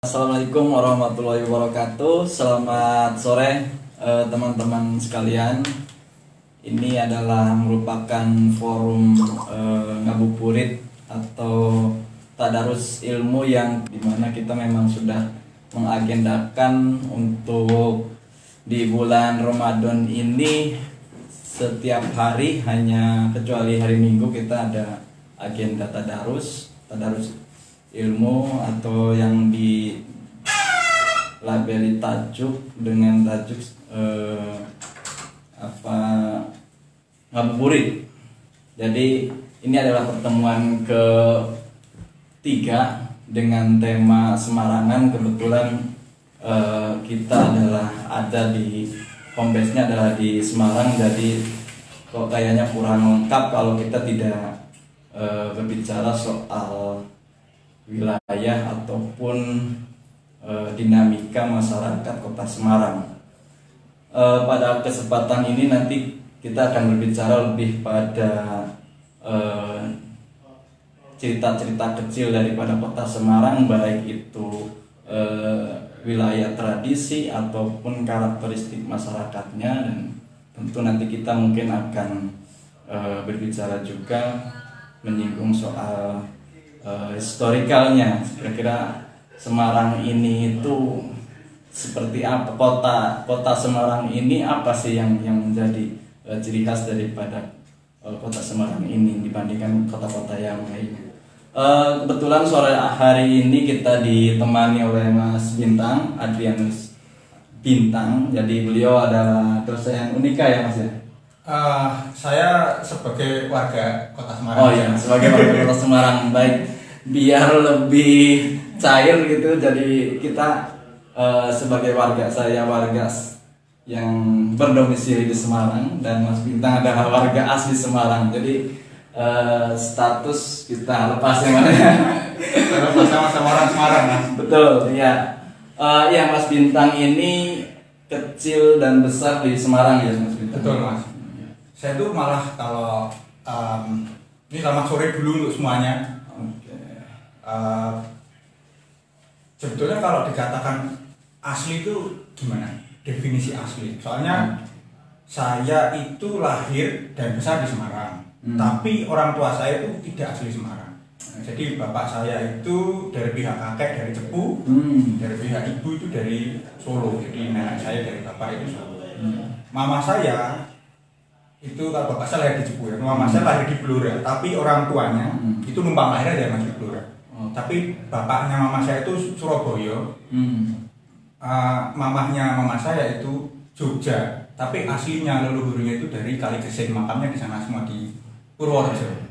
Assalamualaikum warahmatullahi wabarakatuh. Selamat sore eh, teman-teman sekalian. Ini adalah merupakan forum eh, ngabuburit atau tadarus ilmu yang di mana kita memang sudah mengagendakan untuk di bulan Ramadan ini setiap hari hanya kecuali hari Minggu kita ada agenda tadarus, tadarus ilmu atau yang di labeli tajuk dengan tajuk eh, apa ngabuburit. Jadi ini adalah pertemuan ketiga dengan tema Semarangan. Kebetulan eh, kita adalah ada di home base-nya adalah di Semarang. Jadi kok kayaknya kurang lengkap kalau kita tidak eh, berbicara soal wilayah ataupun e, dinamika masyarakat Kota Semarang. E, pada kesempatan ini nanti kita akan berbicara lebih pada cerita-cerita kecil daripada Kota Semarang baik itu e, wilayah tradisi ataupun karakteristik masyarakatnya dan tentu nanti kita mungkin akan e, berbicara juga menyinggung soal uh, historikalnya kira-kira Semarang ini itu seperti apa? Kota kota Semarang ini apa sih yang yang menjadi uh, ciri khas daripada uh, kota Semarang ini dibandingkan kota-kota yang lainnya uh, kebetulan sore hari ini kita ditemani oleh Mas Bintang Adrianus Bintang. Jadi beliau adalah dosen Unika ya Mas ya Uh, saya sebagai warga Kota Semarang. Oh iya, sebagai warga Kota Semarang baik. Biar lebih cair gitu, jadi kita uh, sebagai warga saya warga yang berdomisili di Semarang dan Mas Bintang adalah warga asli Semarang. Jadi uh, status kita lepas yang mana? Lepas sama-sama orang Semarang, Mas. Betul, ya. Uh, ya Mas Bintang ini kecil dan besar di Semarang ya Mas Bintang. Betul Mas saya tuh malah kalau um, ini selamat sore dulu untuk semuanya. Okay. Uh, sebetulnya kalau dikatakan asli itu gimana? Definisi asli. Soalnya hmm. saya itu lahir dan besar di Semarang, hmm. tapi orang tua saya itu tidak asli Semarang. Jadi bapak saya itu dari pihak kakek dari Cepu, hmm. dari pihak ibu itu dari Solo. Jadi nenek saya dari bapak itu Solo. Hmm. Mama saya itu kalau bapak saya lahir di Cipuya, mama hmm. saya lahir di Blora, tapi orang tuanya hmm. itu numpang lahir aja masih Blora. Oh. Tapi bapaknya mama saya itu Surabaya, hmm. uh, mamahnya mama saya itu Jogja, tapi aslinya leluhurnya itu dari Kali Gesing, makamnya di sana semua di Purworejo.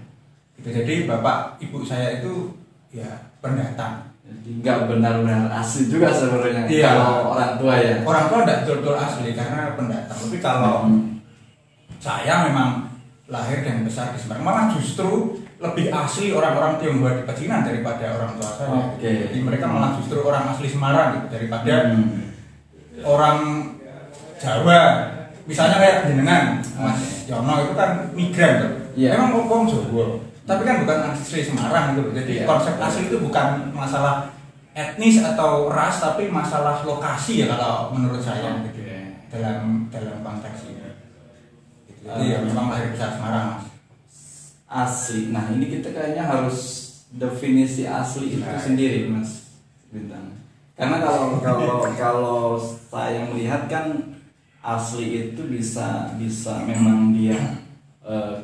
Gitu. Jadi bapak ibu saya itu ya pendatang. Jadi nggak benar-benar asli juga sebenarnya iya. kalau orang tua ya. Orang tua tidak betul-betul asli karena pendatang. Tapi kalau hmm saya memang lahir dan besar di Semarang. Malah justru lebih asli orang-orang Tionghoa di Pecinan daripada orang tua saya. Okay. jadi mereka malah justru orang asli Semarang gitu daripada hmm. orang Jawa. Misalnya kayak jenengan Mas Yono itu kan migran tuh. Yeah. emang kok Jawa. Tapi kan bukan asli Semarang gitu jadi yeah. konsep asli itu bukan masalah etnis atau ras tapi masalah lokasi ya kalau menurut saya. Gitu dalam dalam konteks ini Iya, memang lahir besar Semarang, Mas. Asli. Nah, ini kita kayaknya harus definisi asli itu nah, sendiri, Mas Bintang. Karena kalau kalau kalau saya melihat kan asli itu bisa bisa memang dia uh,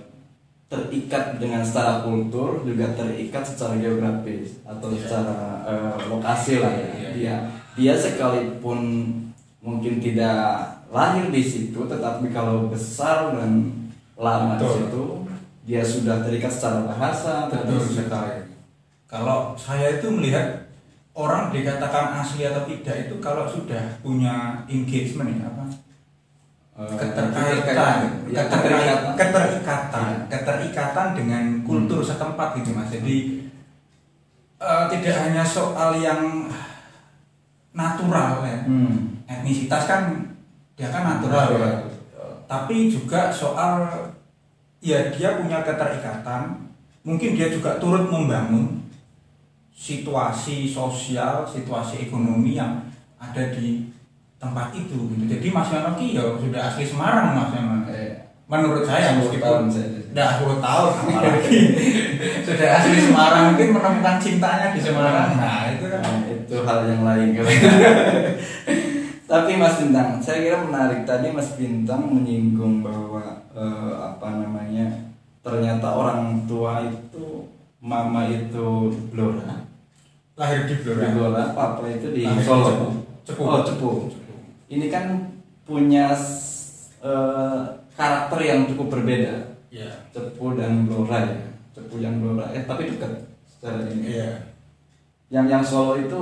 terikat dengan secara kultur juga terikat secara geografis atau yeah. secara uh, lokasi lah ya. Yeah. Dia dia sekalipun mungkin tidak lahir di situ tetapi kalau besar dan lama di situ dia sudah terikat secara bahasa betul. sekali kalau saya itu melihat orang dikatakan asli atau tidak itu kalau sudah punya engagement ya apa? Eh, keterkaitan. ya, keterikatan. Keterikatan. Ya. keterikatan dengan kultur hmm. setempat gitu mas. Jadi uh, tidak hanya soal yang natural ya. Hmm. etnisitas kan dia kan natural ya. Tapi juga soal ya dia punya keterikatan, mungkin dia juga turut membangun situasi sosial, situasi ekonomi yang ada di tempat itu gitu. Jadi Mas Yono ki ya sudah asli Semarang Mas. Eh, Menurut saya 10 tahun meskipun saja. Udah 10 tahun apalagi sudah asli Semarang mungkin menemukan cintanya di Semarang. Nah, itu kan Nah, itu hal yang lain tapi Mas Bintang saya kira menarik tadi Mas Bintang menyinggung bahwa eh, apa namanya ternyata orang tua itu mama itu Blora lahir di di Blora. Blora papa itu di Lahir di Solo Cepu. Cepu. oh Cepu ini kan punya eh, karakter yang cukup berbeda Iya. Cepu dan Blora ya Cepu yang Blora eh tapi dekat secara ini Iya. yang yang Solo itu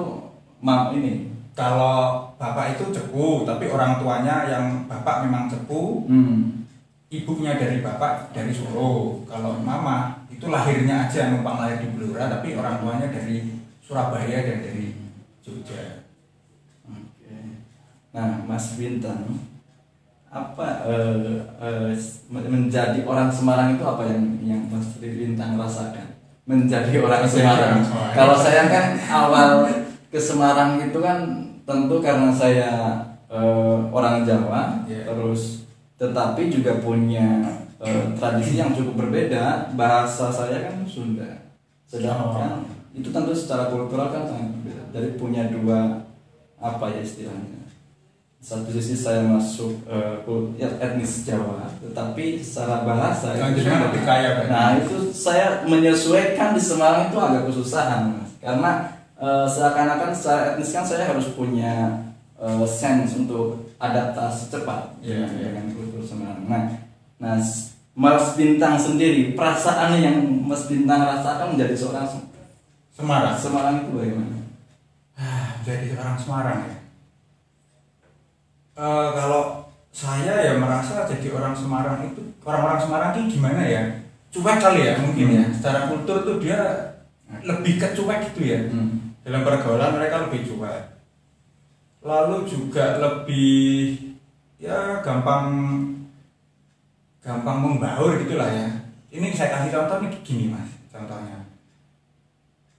mam ini Kalau bapak itu cepu, tapi orang tuanya yang bapak memang cepu, hmm. ibunya dari bapak dari Solo. Kalau mama itu lahirnya aja numpang lahir di Blora, tapi orang tuanya dari Surabaya dan dari Jogja. Oke. Nah, Mas Bintang, apa eh, men- menjadi orang Semarang itu apa yang yang Mas Bintang rasakan? Menjadi orang Menjadi Semarang. orang Semarang. Kalau saya kan awal ke Semarang itu kan tentu karena saya eh, orang Jawa, Iya. terus tetapi juga punya eh, tradisi yang cukup berbeda. Bahasa saya kan Sunda. Sedangkan itu tentu secara kultural kan sangat berbeda. Jadi punya dua apa ya istilahnya. Satu sisi saya masuk kul- ya, etnis Jawa, tetapi secara bahasa itu kan- lebih kaya, Pak. Nah itu saya menyesuaikan di Semarang itu agak kesusahan, mas. Karena eh, seakan-akan secara etnis kan saya harus punya eh, sense untuk adaptasi cepat Iya, ya, iya. dengan kultur Semarang. Nah, nah Mas Bintang sendiri perasaan yang Mas Bintang rasakan menjadi seorang Se- Semarang. Semarang itu bagaimana? Ah, jadi orang Semarang ya. Eh, kalau saya ya merasa jadi orang Semarang itu orang-orang Semarang itu gimana ya? Cuek kali ya mungkin ya. Hmm. Secara kultur tuh dia lebih ke cuek gitu ya. Hmm. Dalam pergaulan mereka lebih cuek. Lalu juga lebih ya gampang gampang membaur gitulah ya. Ini saya kasih contoh nih gini mas, contohnya.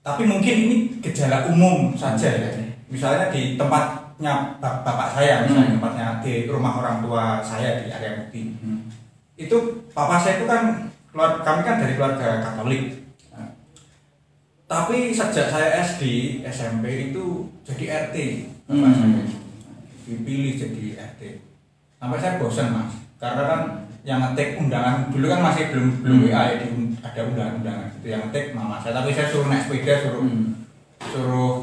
Tapi mungkin ini gejala umum saja ya. Misalnya di tempatnya bap- bapak saya, misalnya Hmm. tempatnya di rumah orang tua saya di area Mukti. Hmm. Itu papa saya itu kan keluar, kami kan dari keluarga Katolik. Tapi sejak saya SD, SMP itu jadi RT. Hmm. saya. Dipilih jadi RT. Sampai saya bosan mas, karena kan yang ngetik undangan dulu kan masih belum belum Hmm. WA ya, di- ada undangan-undangan itu yang ngetik mama saya. Tapi saya suruh naik sepeda, suruh Hmm. suruh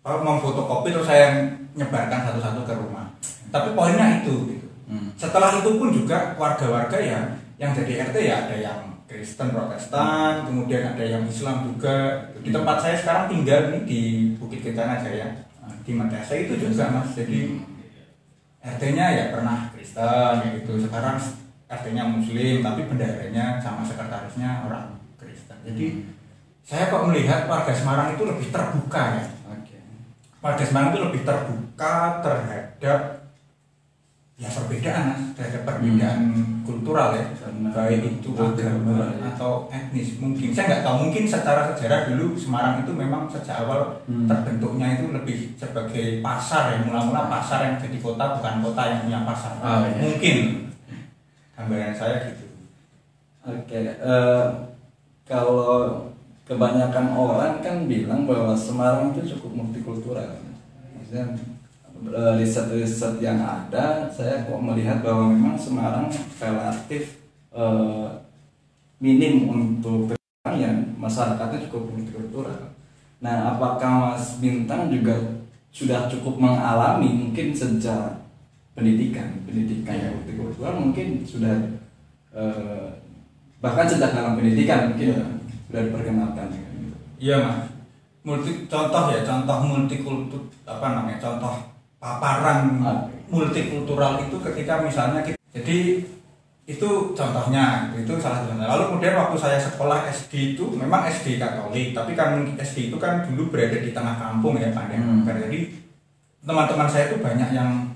apa memfotokopi terus saya nyebarkan satu-satu ke rumah. Tapi poinnya itu gitu. Hmm. Setelah itu pun juga warga-warga ya yang jadi RT ya ada yang Kristen Protestan, kemudian ada yang Islam juga. Di tempat saya sekarang tinggal ini di Bukit Kencana Jaya di Matesa itu juga mas. Jadi RT-nya ya pernah Kristen ya gitu. Sekarang RT-nya Muslim tapi bendaharanya sama sekretarisnya orang Kristen. Jadi saya kok melihat warga Semarang itu lebih terbuka ya warga Semarang itu lebih terbuka terhadap ya perbedaan terhadap perbedaan kultural ya Karena baik itu agama, ya. atau etnis mungkin saya nggak tahu mungkin secara sejarah dulu Semarang itu memang sejak awal Hmm. terbentuknya itu lebih sebagai pasar ya mula-mula pasar yang jadi kota bukan kota yang punya pasar Oh, iya. mungkin gambaran saya gitu Oke, eh, kalau kebanyakan orang kan bilang bahwa Semarang itu cukup multikultural. Maksudnya riset-riset yang ada, saya kok melihat bahwa memang Semarang relatif eh, minim untuk yang masyarakatnya cukup multikultural. Nah, apakah Mas Bintang juga sudah cukup mengalami mungkin sejak pendidikan, pendidikan yang multikultural mungkin sudah eh, bahkan sejak dalam pendidikan mungkin Iya. sudah diperkenalkan gitu. Iya mas. Multi contoh ya contoh multikultur apa namanya contoh paparan Ah. multikultural itu ketika misalnya kita, jadi itu contohnya itu salah satunya. Lalu kemudian waktu saya sekolah SD itu memang SD Katolik tapi kan SD itu kan dulu berada di tengah kampung ya Pak Hmm. Jadi teman-teman saya itu banyak yang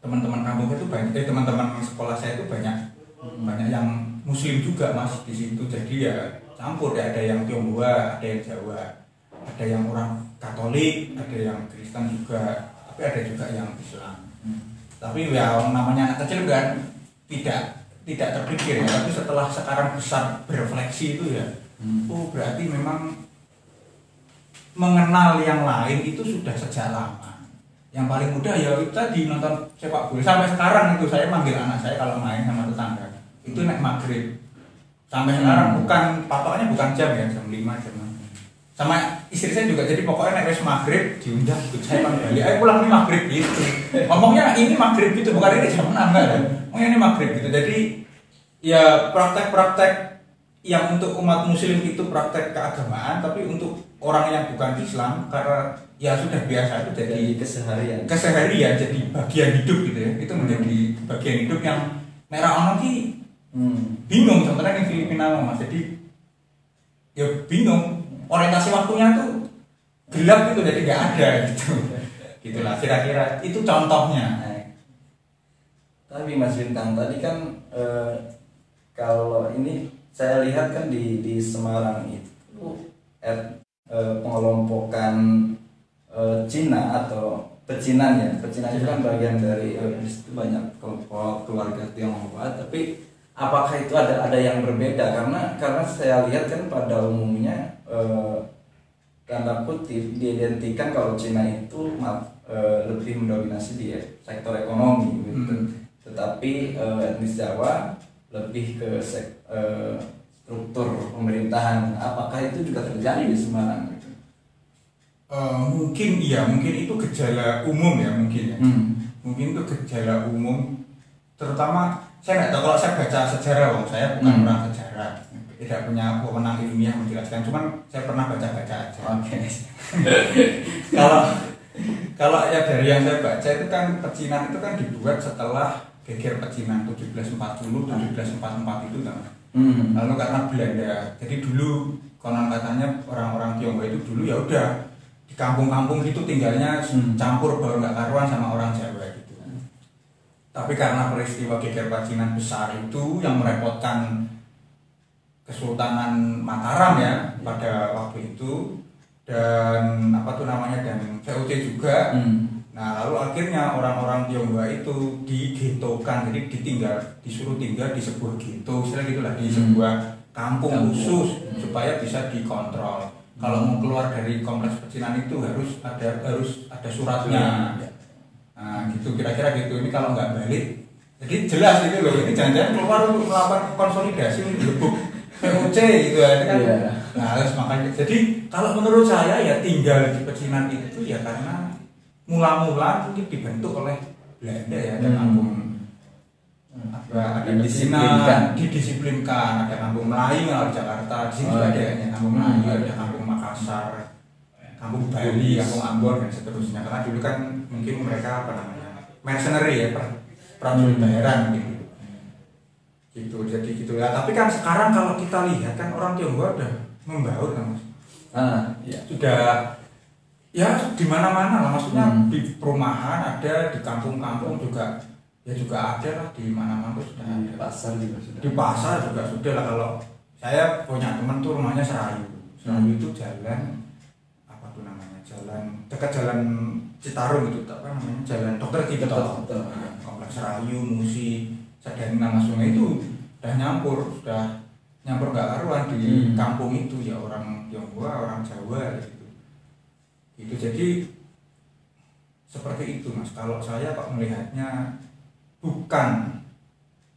teman-teman kampung itu banyak eh, teman-teman sekolah saya itu banyak banyak yang muslim juga mas di situ jadi ya campur ya ada yang tionghoa ada yang jawa ada yang orang Katolik ada yang Kristen juga tapi ada juga yang Islam Hmm. tapi ya namanya anak kecil kan tidak tidak terpikir ya tapi setelah sekarang besar berefleksi itu ya Hmm. oh berarti memang mengenal yang lain itu sudah sejak lama yang paling mudah ya itu tadi nonton sepak bola sampai sekarang itu saya manggil anak saya kalau main sama tetangga itu naik maghrib sampai sekarang Hmm. bukan patokannya bukan jam ya jam 5 jam 6. Sama istri saya juga jadi pokoknya naik wes maghrib diundang ikut saya pan balik. Ayo pulang nih maghrib gitu. Ngomongnya ini maghrib gitu bukan ini jam 6 enggak ya ngomongnya ini maghrib gitu. Jadi ya praktek-praktek yang untuk umat muslim itu praktek keagamaan tapi untuk orang yang bukan Islam karena ya sudah biasa itu jadi keseharian. keseharian jadi bagian hidup gitu ya. Itu menjadi bagian hidup yang merah ono ki Hmm. bingung sebenarnya yang Filipina mas. Jadi ya bingung orientasi waktunya tuh gelap gitu jadi nggak ada gitu. Gitulah kira-kira itu contohnya. Tapi Mas Bintang tadi kan eh, kalau ini saya lihat kan di di Semarang itu eh, eh, pengelompokan eh, Cina atau pecinan ya. Pecinan itu kan bagian dari di situ banyak kelompok keluarga Tionghoa tapi apakah itu ada ada yang berbeda? Karena karena saya lihat kan pada umumnya tanda kutip diidentikan kalau Cina itu maaf, eh, lebih mendominasi di sektor ekonomi gitu. Hmm. tetapi eh, etnis Jawa lebih ke sek- eh, struktur pemerintahan apakah itu juga terjadi di Semarang gitu? Eh, mungkin iya mungkin itu gejala umum ya mungkin ya Hmm. mungkin itu gejala umum terutama saya nggak tahu kalau saya baca sejarah bang saya bukan Hmm. orang sejarah tidak punya wewenang ilmiah menjelaskan cuman saya pernah baca-baca aja Oke. kalau kalau ya dari yang saya baca itu kan pecinan itu kan dibuat setelah geger pecinan 1740 1744 itu kan Hmm. lalu karena Belanda jadi dulu konon katanya orang-orang Tionghoa itu dulu ya udah di kampung-kampung gitu tinggalnya Hmm. campur baru nggak karuan sama orang Jawa gitu tapi karena peristiwa geger pecinan besar itu yang merepotkan Kesultanan Mataram ya pada waktu itu dan apa tuh namanya dan VOC juga Hmm. Nah, lalu akhirnya orang-orang Tionghoa itu digetokan, jadi ditinggal, disuruh tinggal di sebuah ghetto, istilah gitulah di Hmm. sebuah kampung, Kampung. khusus Hmm. supaya bisa dikontrol. Kalau mau keluar dari kompleks pecinan itu harus ada harus ada suratnya. Nah, gitu kira-kira gitu. Ini kalau nggak balik, jadi jelas gitu loh. Ini jangan-jangan keluar untuk melakukan konsolidasi untuk POC gitu ya. Kan. Iya. Nah, terus makanya jadi kalau menurut saya ya tinggal di pecinan itu ya karena mula-mula mungkin dibentuk oleh Belanda ya ada Hmm. kampung ada ada Didisiplinkan. pecinan didisiplinkan ada kampung Melayu kalau di Jakarta di sini Oh, juga ada iya. ya, kampung Hmm. Melayu ada kampung Makassar kampung Bali kampung Ambon dan seterusnya karena dulu kan mungkin mereka apa namanya mercenary ya per prajurit Hmm. bayaran gitu gitu jadi gitu ya tapi kan sekarang kalau kita lihat kan orang Tionghoa udah membaur kan mas Ah, iya. sudah ya di mana-mana lah maksudnya Hmm. di perumahan ada di kampung-kampung juga ya juga ada lah di mana-mana tuh sudah Di pasar juga sudah. di pasar juga sudah lah kalau saya punya teman tuh rumahnya Serayu Serayu Hmm. itu jalan apa tuh namanya jalan dekat jalan Citarum itu apa namanya jalan Dokter Cipto Dokter. kompleks Serayu Musi Sadari nama sungai itu udah nyampur sudah nyampur nggak karuan di Hmm. kampung itu. Ya orang Tionghoa orang Jawa gitu. Itu jadi seperti itu mas. Kalau saya kok melihatnya bukan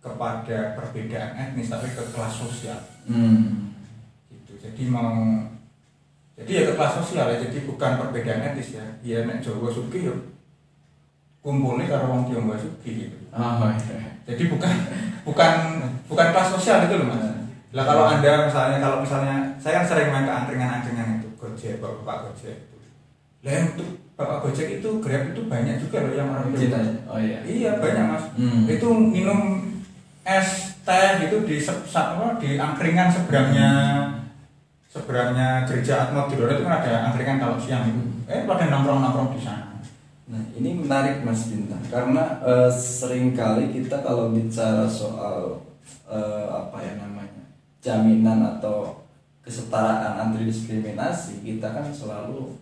kepada perbedaan etnis tapi ke kelas sosial. Hmm. gitu. Jadi mau jadi ya ke kelas sosial ya. Jadi bukan perbedaan etnis ya. Ya nek Jawa suki ya kumpulnya karo wong Tionghoa suki gitu Oh, iya. jadi bukan bukan bukan kelas sosial itu loh mas lah kalau anda misalnya kalau misalnya saya kan sering main ke angkringan-angkringan itu gojek bapak gojek itu lah untuk bapak gojek itu grab itu banyak juga loh yang orang. Tionghoa. Oh iya. iya banyak mas Hmm. itu minum es teh gitu di apa, di angkringan seberangnya seberangnya gereja Atmodiloro itu kan ada angkringan kalau siang itu eh pada nongkrong nongkrong di sana Nah, ini menarik Mas Bintang karena eh, sering kali kita kalau bicara soal eh, apa ya namanya jaminan atau kesetaraan anti diskriminasi kita kan selalu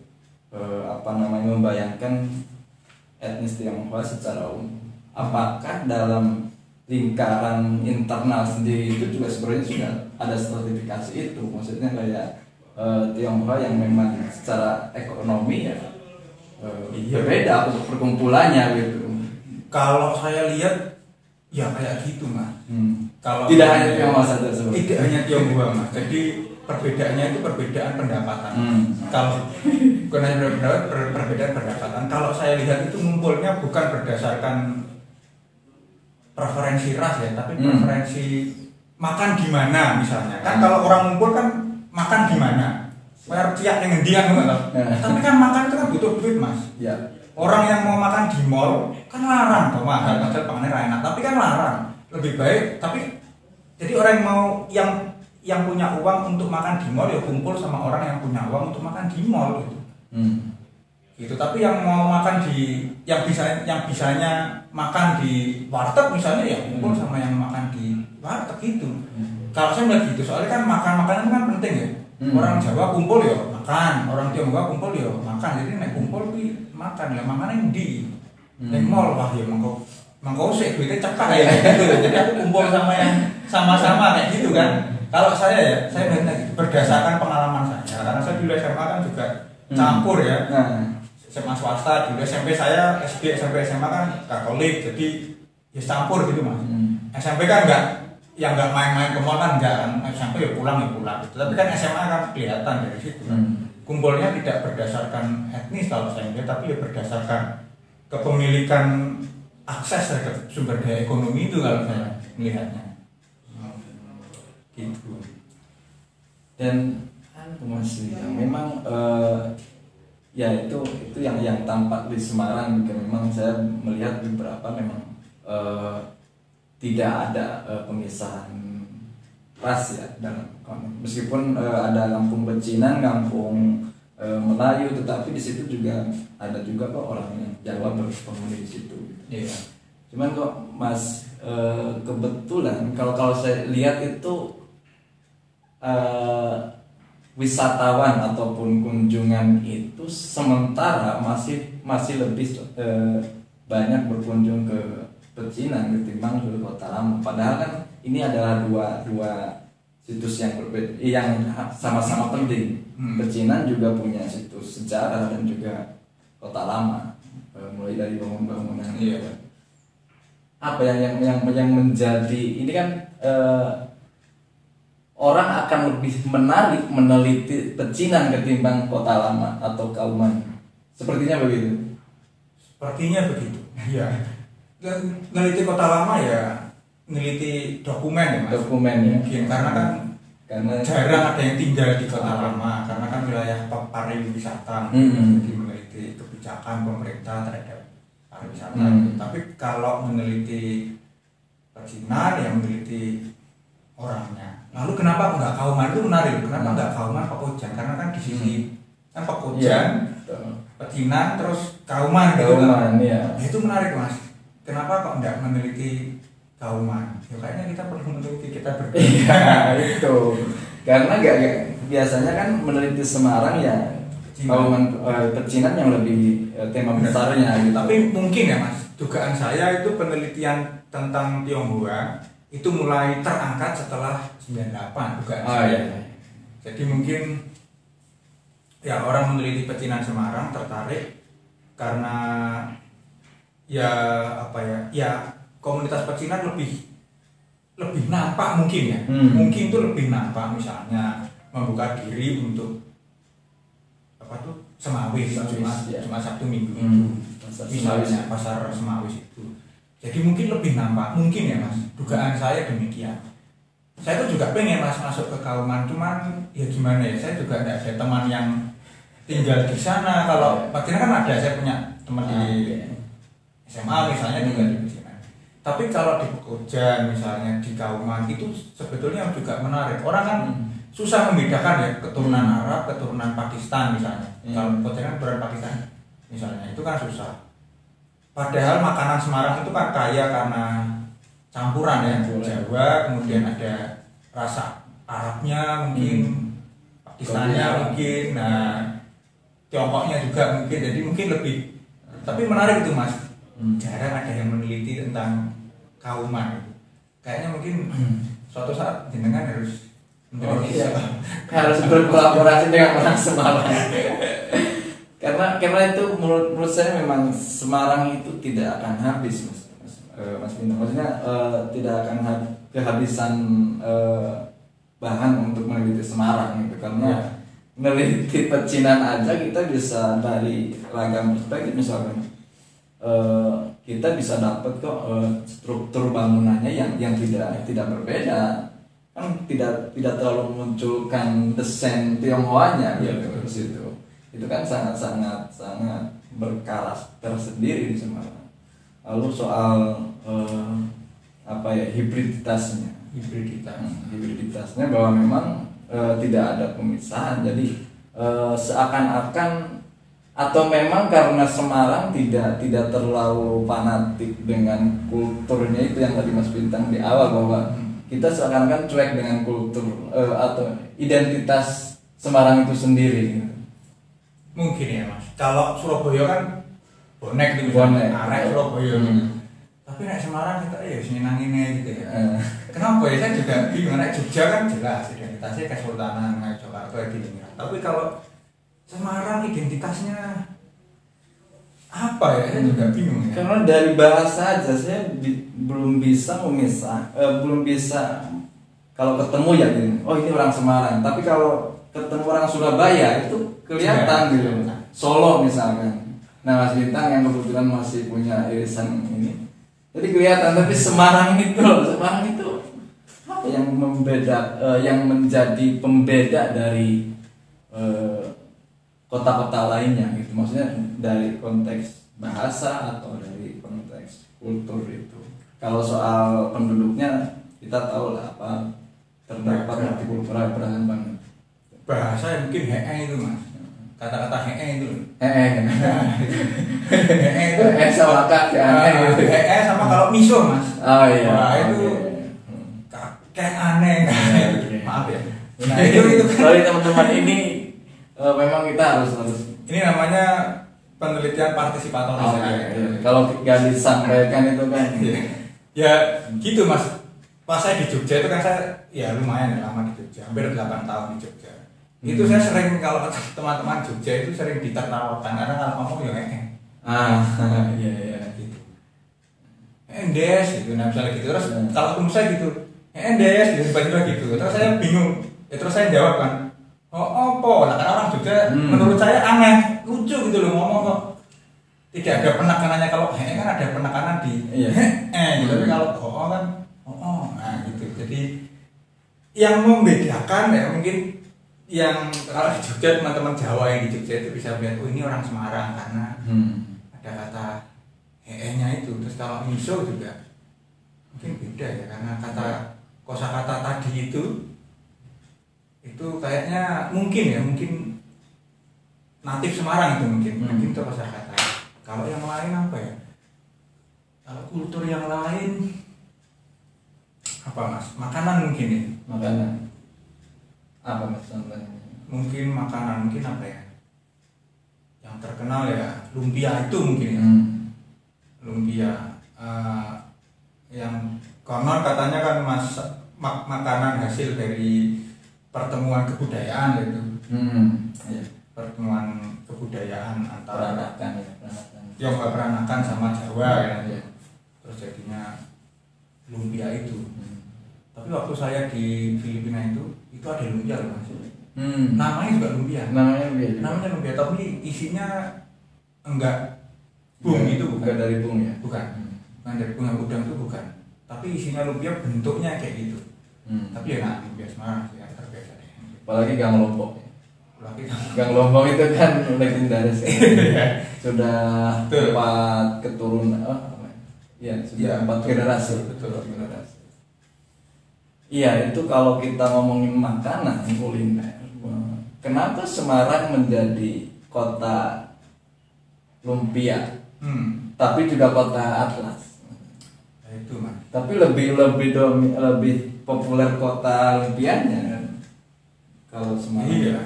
eh, apa namanya membayangkan etnis Tionghoa secara umum. Apakah dalam lingkaran internal sendiri itu juga sebenarnya sudah ada stratifikasi itu? Maksudnya kayak eh, Tionghoa yang memang secara ekonomi ya eh, Iya. berbeda untuk perkumpulannya gitu Kalau saya lihat ya kayak gitu mas. Hmm. Kalau Tidak hanya Tionghoa saja sebenarnya. Tidak hanya Tionghoa mas. Jadi perbedaannya itu perbedaan pendapatan. Hmm. Kalau bukan hanya pendapat, per- perbedaan pendapatan. Kalau saya lihat itu ngumpulnya bukan berdasarkan preferensi ras ya, tapi Hmm. preferensi makan di mana misalnya. Kan kalau orang ngumpul kan makan di mana? Bayar ciak yang ngendian kan? Hmm. Tapi kan makan itu kan butuh duit mas. ya Orang yang mau makan di mall kan larang tuh mahal padahal pangannya enak, tapi kan larang. Lebih baik tapi jadi orang yang mau yang yang punya uang untuk makan di mall ya kumpul sama orang yang punya uang untuk makan di mall gitu. hmm. Gitu. Tapi yang mau makan di yang bisa yang bisanya makan di warteg misalnya ya kumpul Hmm. sama yang makan di warteg gitu. Hmm. Kalau saya melihat gitu, soalnya kan makan makanan itu kan penting ya. Hmm. Orang Jawa kumpul ya makan, orang Tionghoa kumpul ya makan. Jadi nek kumpul kuwi makan lah makanya di Hmm. nek mall wah ya mangko mangko sik duitnya cekak ya gitu. Jadi aku kumpul sama yang sama-sama kayak gitu kan. Kalau saya ya, saya melihatnya gitu, berdasarkan pengalaman saya. Karena saya dulu SMA kan juga Hmm. campur ya. nah SMA swasta, dulu SMP saya SD SMP SMA kan Katolik, jadi ya campur gitu mas. hmm. SMP kan enggak yang enggak main-main ke mall kan enggak kan SMP ya pulang ya pulang gitu. Tapi kan SMA kan kelihatan dari situ kan. Hmm. Kumpulnya tidak berdasarkan etnis kalau saya lihat, tapi ya berdasarkan kepemilikan akses terhadap sumber daya ekonomi itu kalau saya melihatnya. gitu dan anu mas yang memang eh, ya itu itu yang yang tampak di Semarang juga memang saya melihat beberapa memang eh, tidak ada eh, pemisahan ras ya dalam meskipun eh, ada kampung pecinan kampung eh, Melayu tetapi di situ juga ada juga kok orang yang Jawa berpenghuni di situ Iya. Cuman kok Mas eh, kebetulan kalau kalau saya lihat itu eh, wisatawan ataupun kunjungan itu sementara masih masih lebih eh, banyak berkunjung ke Pecinan ketimbang ke Kota Lama. Padahal kan ini adalah dua dua situs yang berbeda yang sama-sama penting. Hmm. Pecinan juga punya situs sejarah dan juga Kota Lama Eh, mulai dari bangun-bangunan Iya. apa yang yang yang, yang menjadi ini kan eh, orang akan lebih menarik meneliti pecinan ketimbang kota lama atau kauman sepertinya begitu Sepertinya begitu. Iya. Dan Neliti kota lama ya neliti dokumen ya mas. dokumen ya Mungkin karena kan karena jarang ada yang tinggal di kota lama karena kan wilayah pa- pariwisata Hmm. jadi meneliti kebijakan pemerintah terhadap pariwisata Hmm. tapi kalau meneliti pecinan ya meneliti orangnya lalu kenapa nggak kauman itu menarik kenapa Hmm. nggak kauman pekojan karena kan di sisi kan Iya, pekojan betul. pecinan terus kauman gitu kan kauman ya Nah, itu menarik mas kenapa kok nggak meneliti kauman ya kayaknya kita perlu meneliti kita berdua iya itu. Karena gak, gak- biasanya kan meneliti Semarang ya kauman eh, pecinan yang lebih eh, tema besarnya gitu. Tapi mungkin ya mas, dugaan saya itu penelitian tentang Tionghoa itu mulai terangkat setelah 98 dugaan oh saya. iya. Jadi mungkin ya orang meneliti pecinan Semarang tertarik karena ya apa ya? Ya komunitas pecinan lebih lebih nampak mungkin ya. Hmm. mungkin itu lebih nampak misalnya membuka diri untuk apa tuh? Semawis Semawis, Jumat ya. Jumat Sabtu Minggu itu. Hmm. Pasar misalnya Semawis. pasar semawis itu. Jadi mungkin lebih nampak mungkin ya mas. Dugaan saya demikian. Saya tuh juga pengen mas masuk ke kauman cuman ya gimana ya? Saya juga tidak ada teman yang tinggal di sana. Kalau Patina kan ada saya punya teman Ah, di iya. SMA misalnya juga di Pecinan tapi kalau di Pekojan misalnya di Kauman itu sebetulnya juga menarik orang kan Hmm. susah membedakan ya keturunan Hmm. Arab keturunan Pakistan misalnya Hmm. kalau Pekojan kan keturunan Pakistan misalnya itu kan susah padahal makanan Semarang itu kan kaya karena campuran ya Campuran. Jawa kemudian ada rasa Arabnya mungkin Istana Korea. mungkin, nah Tiongkoknya juga mungkin, jadi mungkin lebih. Tapi menarik itu mas, Hmm. jarang ada yang meneliti tentang kauman. Kayaknya mungkin suatu saat jenengan harus Oh, iya. harus berkolaborasi dengan orang Semarang karena karena itu menurut menurut saya memang Semarang itu tidak akan habis mas mas, eh, mas Bino maksudnya eh, tidak akan hab- kehabisan eh, bahan untuk meneliti Semarang gitu karena Ya. meneliti pecinan aja kita bisa dari ragam perspektif misalkan eh, kita bisa dapat kok eh, struktur bangunannya yang yang tidak tidak berbeda. Kan tidak tidak terlalu memunculkan desain Tionghoanya Iya, gitu di situ. Itu kan sangat sangat sangat berkarakter sendiri di Semarang. Lalu soal eh, apa ya hibriditasnya. Hibriditas. Hmm, hibriditasnya bahwa memang eh, tidak ada pemisahan. Jadi eh, seakan-akan atau memang karena Semarang tidak tidak terlalu fanatik dengan kulturnya itu yang tadi Mas Bintang di awal bahwa kita seakan-akan cuek dengan kultur eh, atau identitas Semarang itu sendiri gitu. Mungkin ya mas. Kalau Surabaya kan bonek gitu, Bonek. arek Surabaya Hmm. gitu. Tapi nek Semarang kita ya senenangin gitu ya. Eh, Kenapa ya? Saya juga bingung. Nek Jogja kan jelas identitasnya Kesultanan, kayak Jakarta, Ediningrat. Tapi kalau Semarang identitasnya apa ya? Saya juga bingung ya. karena dari bahasa aja saya bi- belum bisa memisah eh, belum bisa kalau ketemu ya gini, oh ini orang Semarang tapi kalau ketemu orang Surabaya itu kelihatan Iya, gitu iya. Solo misalkan nah Mas Bintang yang kebetulan masih punya irisan ini jadi kelihatan tapi Semarang itu loh Semarang itu apa yang membeda eh, yang menjadi pembeda dari eh, kota-kota lainnya gitu maksudnya dari konteks bahasa atau dari konteks kultur itu kalau soal penduduknya kita tahu lah apa terdapat multikultural beragam banget Bahasa ya mungkin hee itu mas. Kata-kata hee itu. eh hee itu. eh sama kak ya Ah, hee sama kalau miso mas. oh iya Wah, itu oke. kayak aneh. Oke. Maaf ya. Nah itu itu. Sorry teman-teman ini eh, memang kita harus harus. Ini namanya penelitian partisipatoris. Oh, ya. kalau nggak disampaikan itu kan. Iya. ya gitu mas. Pas saya di Jogja itu kan saya ya lumayan ya, lama di Jogja. Hampir 8 tahun di Jogja. Itu Hmm. saya sering kalau teman-teman Jogja itu sering ditertawakan. Karena kalau ngomong ya ah. Iya iya gitu. Endes gitu. Nah misalnya gitu. Terus Hmm. kalau ketemu saya gitu endes gitu tiba-tiba gitu. Terus saya bingung. Ya, terus saya jawab kan oh apa nah karena orang Jogja Hmm. menurut saya aneh lucu gitu loh ngomong kok tidak ada penekanannya kalau he kan ada penekanan di Iya. eh gitu tapi Hmm. kalau oh kan oh, oh nah gitu jadi yang membedakan ya mungkin yang kalau di Jogja teman-teman Jawa yang di Jogja itu bisa melihat oh ini orang Semarang karena hmm. ada kata he-nya itu terus kalau miso juga mungkin beda ya karena kata kosakata tadi itu itu kayaknya mungkin ya mungkin natif Semarang itu mungkin Hmm. mungkin itu kosakata kalau yang lain apa ya? Kalau kultur yang lain apa mas? Makanan mungkin ya? Makanan. Apa mas contohnya? Mungkin makanan mungkin apa ya? Yang terkenal ya lumpia itu mungkin ya. Hmm. lumpia. Eh, yang konon katanya kan mas mak- makanan hasil dari pertemuan kebudayaan gitu Hmm. Iya. Pertemuan kebudayaan antara peranakan ya peranakan. Tionghoa Peranakan sama Jawa ya. Iya. terus jadinya lumpia itu. Hmm. tapi waktu saya di Filipina itu itu ada lumpia loh mas. Hmm. namanya juga lumpia. Namanya beda namanya lumpia tapi isinya enggak bung Bukan- itu bukan. bukan dari bung ya? Bukan. Hmm. bukan dari bunga udang itu bukan. Tapi isinya lumpia bentuknya kayak gitu. Hmm. tapi ya nah lumpia sih ya terbiasa apalagi lombok lagi gang lombok itu kan legendaris ya. sudah Betul. empat keturunan oh, apa ya? ya sudah Iya, empat betul. generasi Betul, betul. generasi iya itu kalau kita ngomongin makanan kuliner kenapa Semarang menjadi kota lumpia hmm tapi juga kota atlas nah itu mas tapi lebih lebih domi, lebih populer kota lumpianya kan kalau Semarang Iya.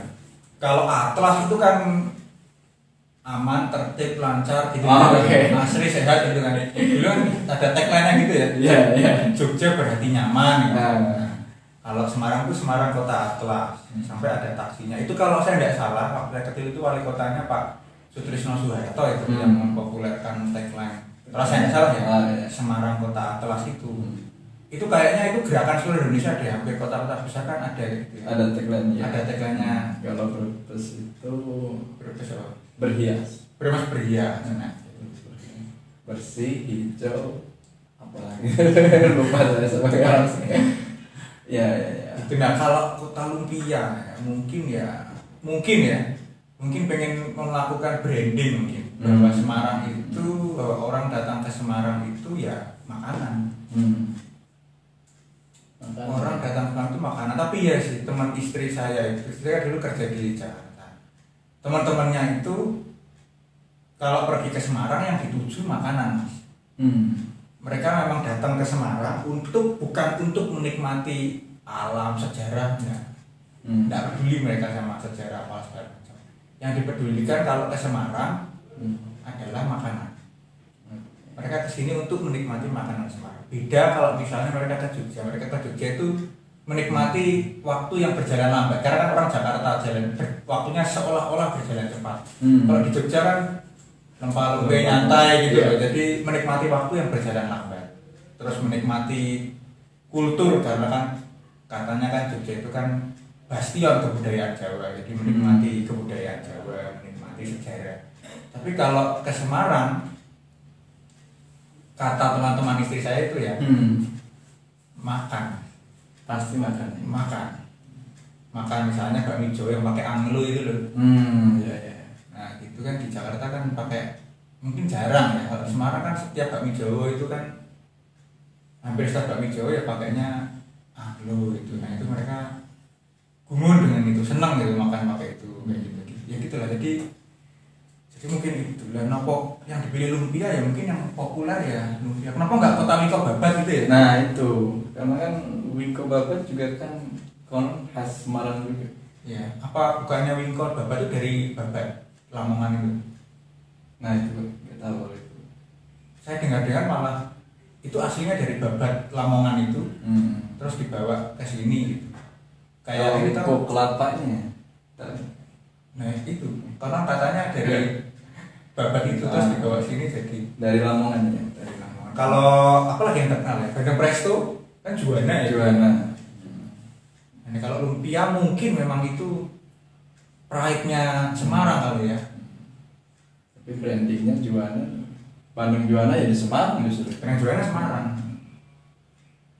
Kalau Atlas itu kan aman, tertib, lancar gitu. Oh, gitu. oke. Asri sehat gitu kan. Dulu kan ada tagline-nya gitu ya. Iya, iya. Jogja berarti nyaman gitu. Nah. Nah, kalau Semarang itu Semarang kota Atlas. Sampai ada taksinya. Itu kalau saya tidak salah, waktu saya kecil itu wali kotanya Pak Sutrisno Soeharto itu Hmm. yang mempopulerkan tagline. Kalau saya tidak salah ya, Ah, iya. Semarang kota Atlas itu. Hmm. Itu kayaknya itu gerakan seluruh Indonesia deh, hampir kota-kota besar kan ada gitu. ya. ada tagline ya Ada tagline-nya. kalau Brebes itu Berbes apa? berhias Bermas berhias. Nah, bersih hijau apalagi lupa saya sebagai orang ya ya ya itu nah kalau kota lumpia ya, mungkin ya mungkin ya mungkin pengen melakukan branding mungkin bahwa Hmm. Semarang itu bahwa orang datang ke Semarang itu ya makanan hmm. Makanya- orang datang ke Semarang itu makanan. Tapi ya sih teman istri saya itu istri saya dulu kerja di Jakarta. Teman-temannya itu kalau pergi ke Semarang yang dituju makanan mas. Hmm. mereka memang datang ke Semarang untuk bukan untuk menikmati alam sejarah enggak Hmm. tidak peduli mereka sama sejarah apa segala macam. Yang dipedulikan kalau ke Semarang Hmm. adalah makanan mereka ke sini untuk menikmati makanan Semarang beda kalau misalnya mereka ke Jogja. Mereka ke Jogja itu menikmati waktu yang berjalan lambat. Karena kan orang Jakarta jalan waktunya seolah-olah berjalan cepat. Hmm. kalau di Jogja kan lempar lempe nyantai gitu Iya. loh. jadi menikmati waktu yang berjalan lambat. Terus menikmati kultur. Karena kan katanya kan Jogja itu kan bastion kebudayaan Jawa. Jadi menikmati kebudayaan Jawa menikmati sejarah. Tapi kalau ke Semarang kata teman-teman istri saya itu ya Hmm. makan pasti makan ya. makan makan misalnya bakmi Jawa yang pakai anglo itu loh hmm ya ya Nah, itu kan di Jakarta kan pakai mungkin jarang ya. Kalau Semarang kan setiap bakmi Jawa itu kan hampir setiap bakmi Jawa ya pakainya aglo gitu. Nah, itu mereka gumun dengan itu, senang gitu makan pakai itu kayak gitu. Ya gitulah. Jadi jadi mungkin itu lah nopo yang dipilih lumpia ya mungkin yang populer ya lumpia. Kenapa nggak kota Wiko Babat gitu ya? nah itu karena kan Wiko Babat juga kan kon khas Semarang juga Ya, apa bukannya Wingko Babat itu dari Babat Lamongan itu? nah itu nggak tahu kalau itu Saya dengar-dengar malah itu aslinya dari Babat Lamongan itu hmm. terus dibawa ke sini gitu. kayak kita kok kelapanya Tahu. nah itu karena katanya dari babat itu terus Ah. dibawa sini jadi dari Lamongan ya dari Lamongan. Kalau apa lagi yang terkenal ya? Bandeng Presto kan Juwana ya. Juana Nah, kalau lumpia mungkin memang itu pride-nya Semarang kali ya. tapi brandingnya Juana Bandung Juana ya di Semarang justru Dengan Juwana Semarang.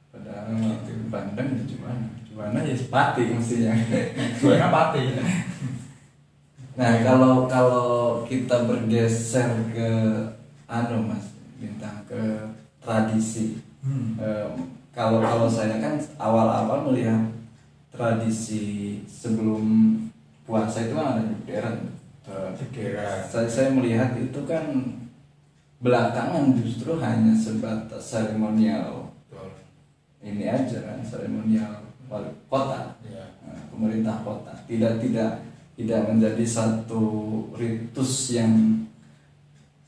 padahal Bandung ya Juana Juana ya Pati mestinya Juwana Pati. Nah kalau kalau kita bergeser ke anu mas bintang ke tradisi Hmm. Em, kalau kalau saya kan awal-awal melihat tradisi sebelum puasa itu kan ada modern Segera. saya, saya melihat itu kan belakangan justru hanya sebatas seremonial ini aja kan seremonial wali kota Ya. Nah, pemerintah kota tidak tidak tidak menjadi satu ritus yang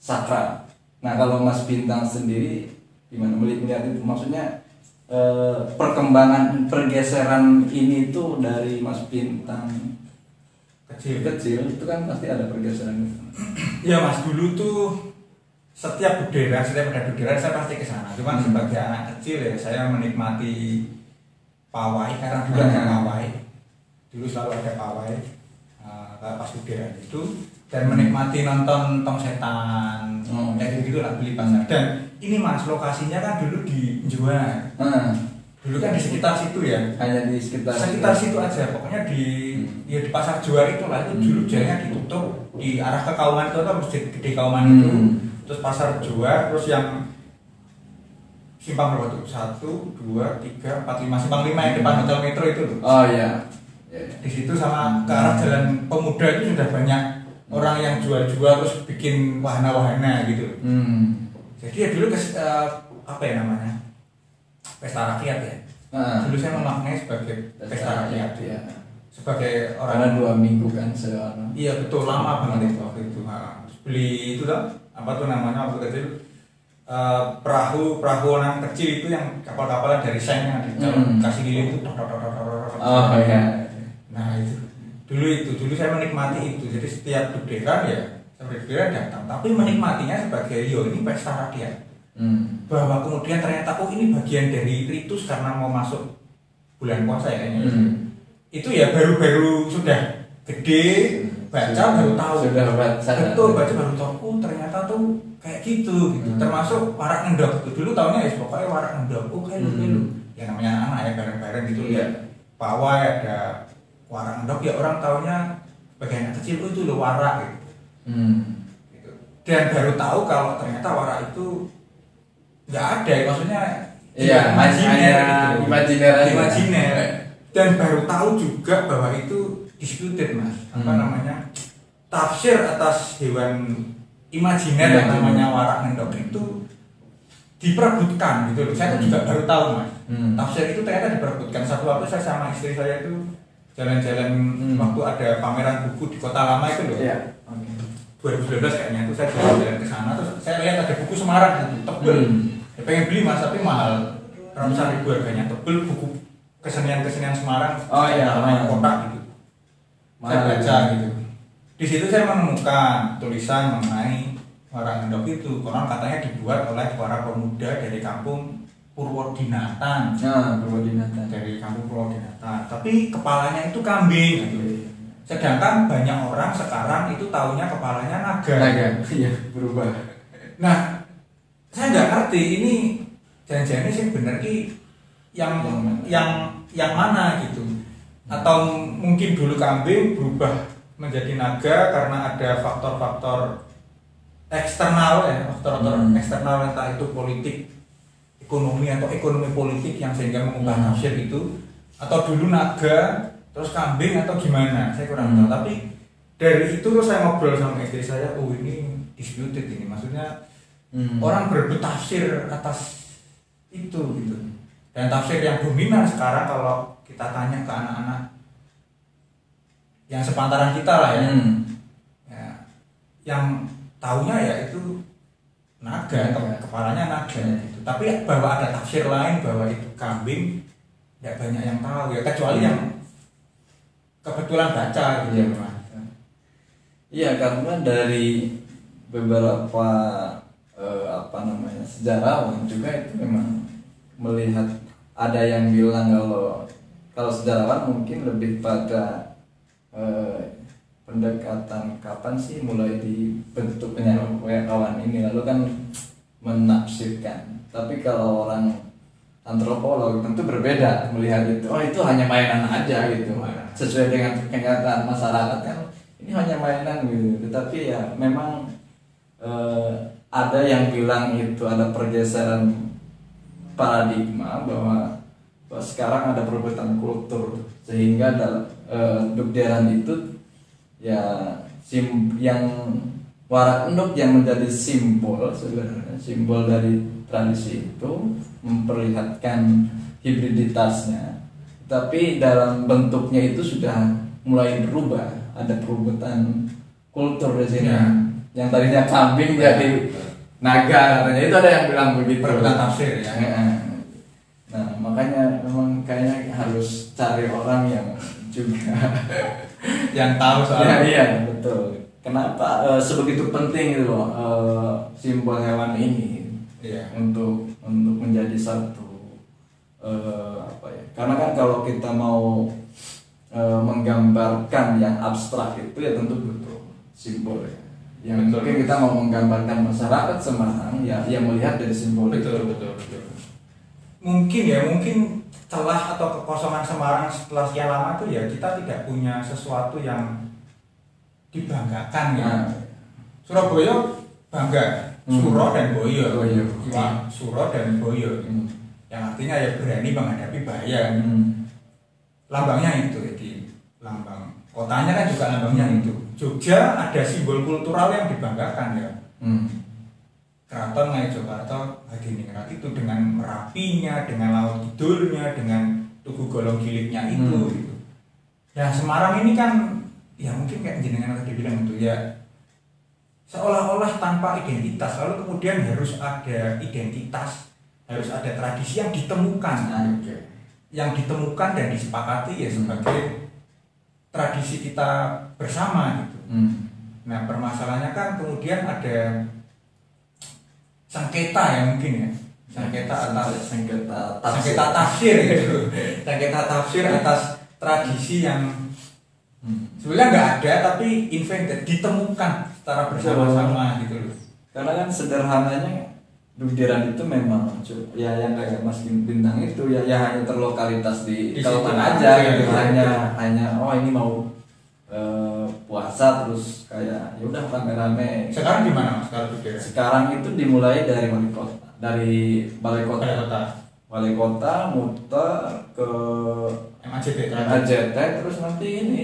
sakral. Nah kalau Mas Bintang sendiri gimana melihat itu maksudnya eh, perkembangan pergeseran ini tuh dari Mas Bintang Kecil. kecil itu kan pasti ada pergeseran itu. Ya mas dulu tuh setiap budera, setiap ada budera saya pasti ke sana. Cuman Hmm. sebagai anak kecil ya saya menikmati pawai karena dulu ada Hmm. pawai. Dulu selalu ada pawai uh, pas itu dan menikmati nonton tong setan Hmm. kayak gitu lah beli pasar. Dan ini mas lokasinya kan dulu di Juwana. Nah, Dulu kan di sekitar situ ya. hanya di sekitar Sekitar situ aja, pokoknya di Hmm. ya di pasar juar itu lah itu Hmm. dulu jalannya ditutup di arah ke Kauman itu atau masjid gede Kauman Hmm. itu terus pasar juar terus yang simpang berapa tuh satu dua tiga empat lima simpang lima yang depan hotel metro itu tuh Oh iya. Di situ sama ke arah jalan pemuda itu sudah banyak orang yang jual-jual terus bikin wahana-wahana gitu. Hmm. jadi ya dulu kes, eh, apa ya namanya? Pesta rakyat ya. Nah, dulu saya memaknai sebagai pesta rakyat. ya. sebagai karena orang dua minggu kan sekarang. Iya betul. Lama banget itu waktu itu. Ha. beli itu lah. Apa tuh namanya waktu kecil? Eh, perahu perahu orang kecil itu yang kapal-kapalan dari Seng yang di Hmm. kasih lilin itu. Oh iya nah itu. Dulu itu dulu saya menikmati itu. Jadi setiap duderan ya sampai duderan datang. Tapi menikmatinya sebagai yo ini pesta rakyat. Hmm. bahwa kemudian ternyata oh ini bagian dari ritus karena mau masuk bulan puasa ya kayaknya. Hmm. itu ya baru-baru sudah gede baca Sudah- baru tahu. sudah baca. Betul baca baru tahu. Oh ternyata tuh kayak gitu gitu. Hmm. termasuk warak ngendok. Itu dulu tahunya ya pokoknya warak ngendok. Oh kayak Hmm. lu ya namanya anak ya bareng-bareng gitu. Ya pawai ada warak ngendok ya orang tahunya sebagai anak kecil oh itu lo warak gitu. Hmm. gitu dan baru tahu kalau ternyata warak itu nggak ada ya maksudnya Iya, imajiner hanya gitu. imajiner. Imajiner. dan baru tahu juga bahwa itu disputed mas apa Hmm. namanya tafsir atas hewan imajiner Iya, yang namanya warak ngendok itu diperebutkan gitu loh saya tuh juga baru tahu mas Hmm. tafsir itu ternyata diperebutkan satu waktu saya sama istri saya itu jalan-jalan Hmm. waktu ada pameran buku di kota lama itu loh Iya. Oke. 2019 kayaknya itu saya jalan-jalan ke sana terus saya lihat ada buku Semarang gitu tebel Hmm. ya pengen beli mas tapi mahal ratusan ribu harganya tebel buku kesenian-kesenian Semarang Oh, iya. namanya kotak gitu saya Mahal. baca gitu di situ saya menemukan tulisan mengenai orang endok itu konon katanya dibuat oleh para pemuda dari kampung Purwodinatan Nah, koordinatan. dari kampung Purwodinatan tapi kepalanya itu kambing gitu sedangkan banyak orang sekarang itu taunya kepalanya naga Naga. Iya, berubah. Nah, saya nggak ngerti ini jangan-jangan sih bener ki yang Yang mana? yang yang mana gitu. Atau mungkin dulu kambing berubah menjadi naga karena ada faktor-faktor eksternal ya, faktor-faktor Hmm. eksternal entah itu politik, ekonomi atau ekonomi politik yang sehingga mengubah Hmm. tafsir itu atau dulu naga terus kambing atau gimana saya kurang Hmm. tahu tapi dari itu terus saya ngobrol sama istri saya oh ini disputed ini maksudnya Hmm. orang berebut tafsir atas itu gitu dan tafsir yang dominan sekarang kalau kita tanya ke anak-anak yang sepantaran kita lah ya, Hmm. ya yang taunya ya itu naga, Naga. ke- kepalanya naga Hmm. Tapi bahwa ada tafsir lain bahwa itu kambing tidak banyak yang tahu ya kecuali Hmm. yang kebetulan baca gitu Iya. Mas. Iya, karena dari beberapa eh, apa namanya sejarawan juga itu memang melihat ada yang bilang kalau kalau sejarawan mungkin lebih pada eh, pendekatan kapan sih mulai dibentuknya kawan ini lalu kan menafsirkan tapi kalau orang antropolog tentu berbeda melihat itu. Oh itu hanya mainan aja gitu. Sesuai dengan kenyataan masyarakat kan ini hanya mainan gitu. Tetapi ya memang eh, ada yang bilang itu ada pergeseran paradigma bahwa, bahwa sekarang ada perebutan kultur. Sehingga dalam eh, dukderan itu ya sim yang warak enduk yang menjadi simbol sebenarnya. Simbol dari tradisi itu memperlihatkan hibriditasnya. Tapi dalam bentuknya itu sudah mulai berubah. Ada perubahan kultur di sini. Ya. yang tadinya kambing jadi naga katanya. Itu ada yang bilang begitu. Perebutan tafsir ya. Nah, makanya memang kayaknya harus cari orang yang juga yang tahu soal Iya, iya, betul. Kenapa eh, sebegitu penting itu loh eh, simbol hewan ini Iya. untuk untuk menjadi satu eh, apa ya? Karena kan kalau kita mau eh, menggambarkan yang abstrak itu ya tentu butuh simbol ya. Yang Betul. mungkin kita mau menggambarkan masyarakat Semarang ya yang melihat dari simbol betul itu. betul betul mungkin ya mungkin celah atau kekosongan Semarang setelah sekian lama itu ya kita tidak punya sesuatu yang dibanggakan ya Nah, Surabaya bangga. Suro dan Boyo Boyo. Iwa, Suro dan Boyo hmm. yang artinya ya berani menghadapi bahaya Hmm. lambangnya itu jadi lambang kotanya kan juga lambangnya itu Jogja ada simbol kultural yang dibanggakan ya Hmm. Keraton Ngayogyakarta Hadiningrat itu dengan merapinya, dengan laut kidulnya, dengan tugu golong giliknya itu Hmm. gitu. Nah Semarang ini kan ya mungkin kayak jenengan tadi bilang itu ya seolah-olah tanpa identitas lalu kemudian harus ada identitas harus ada tradisi yang ditemukan. Oke. Yang ditemukan dan disepakati ya sebagai tradisi kita bersama gitu. hmm. Nah permasalahannya kan kemudian ada sengketa ya mungkin ya. Sengketa atas sengketa sengketa tafsir gitu. Sengketa tafsir atas tradisi yang Hmm. sebenarnya nggak ada tapi invented ditemukan secara bersama-sama gitu loh. Karena kan sederhananya Dudiran itu memang ya yang kayak Mas Bintang itu ya ya hanya terlokalitas di, Di Kalimantan situ aja aja, gitu. iya. hanya hanya oh ini mau eh, puasa terus kayak ya udah rame-rame. Sekarang gimana mas kalau sekarang itu dimulai dari wali kota dari balai kota. Balai kota. Balai kota muter ke MAJT AJT terus nanti ini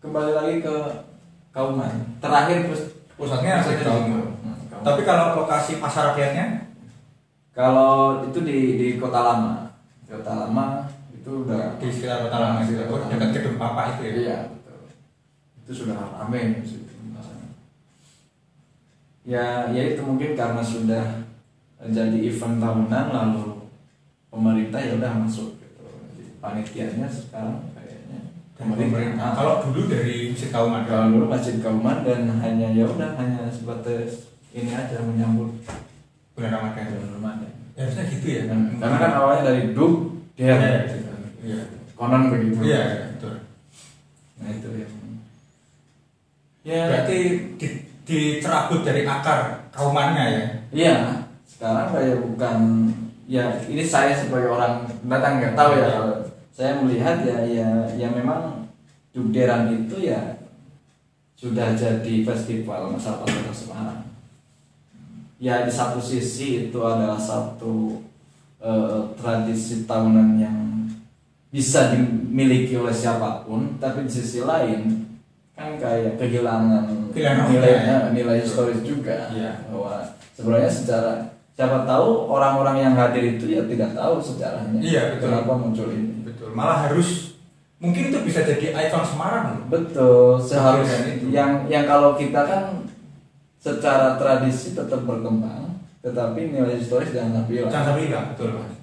kembali lagi ke Kauman. Terakhir terus pusatnya ada di Kauman. tapi kalau lokasi pasar rakyatnya Kalau itu di di Kota Lama, Kota Lama itu udah di sekitar kota lama gitu oh, dekat gedung papa itu ya Iya, betul. Itu sudah ramai di. Ya, ya itu mungkin karena sudah jadi event tahunan lalu pemerintah ya udah masuk gitu. Panitianya sekarang pemerintah. Kalau dulu dari Masjid Kauman Kalau dulu Masjid Kauman dan hanya ya udah hanya sebatas ini aja menyambut. Bulan Ramadan bulan Ramadan. ya. Harusnya gitu ya. Dan- Karena kan awalnya dari duk dia. Gitu kan. iya. Konon begitu. iya iya, betul. Nah itu yang ya berarti di, dicerabut dari akar kaumannya ya? Iya. Sekarang kayak bukan ya ini saya sebagai orang datang nggak tahu ya Iya. Saya melihat ya ya ya memang Jugderan itu ya sudah jadi festival masyarakat kota Semarang ya di satu sisi itu adalah satu eh, tradisi tahunan yang bisa dimiliki oleh siapa pun tapi di sisi lain kan kayak kehilangan Kehilangan nilainya ya? nilai historis juga Iya. bahwa sebenarnya secara siapa tahu orang-orang yang hadir itu ya tidak tahu sejarahnya Iya, betul. kenapa muncul ini betul. Malah harus mungkin itu bisa jadi ikon Semarang. Betul seharusnya itu. yang yang kalau kita kan secara tradisi tetap berkembang tetapi nilai historis jangan sampai hilang. Jangan sampai hilang betul mas.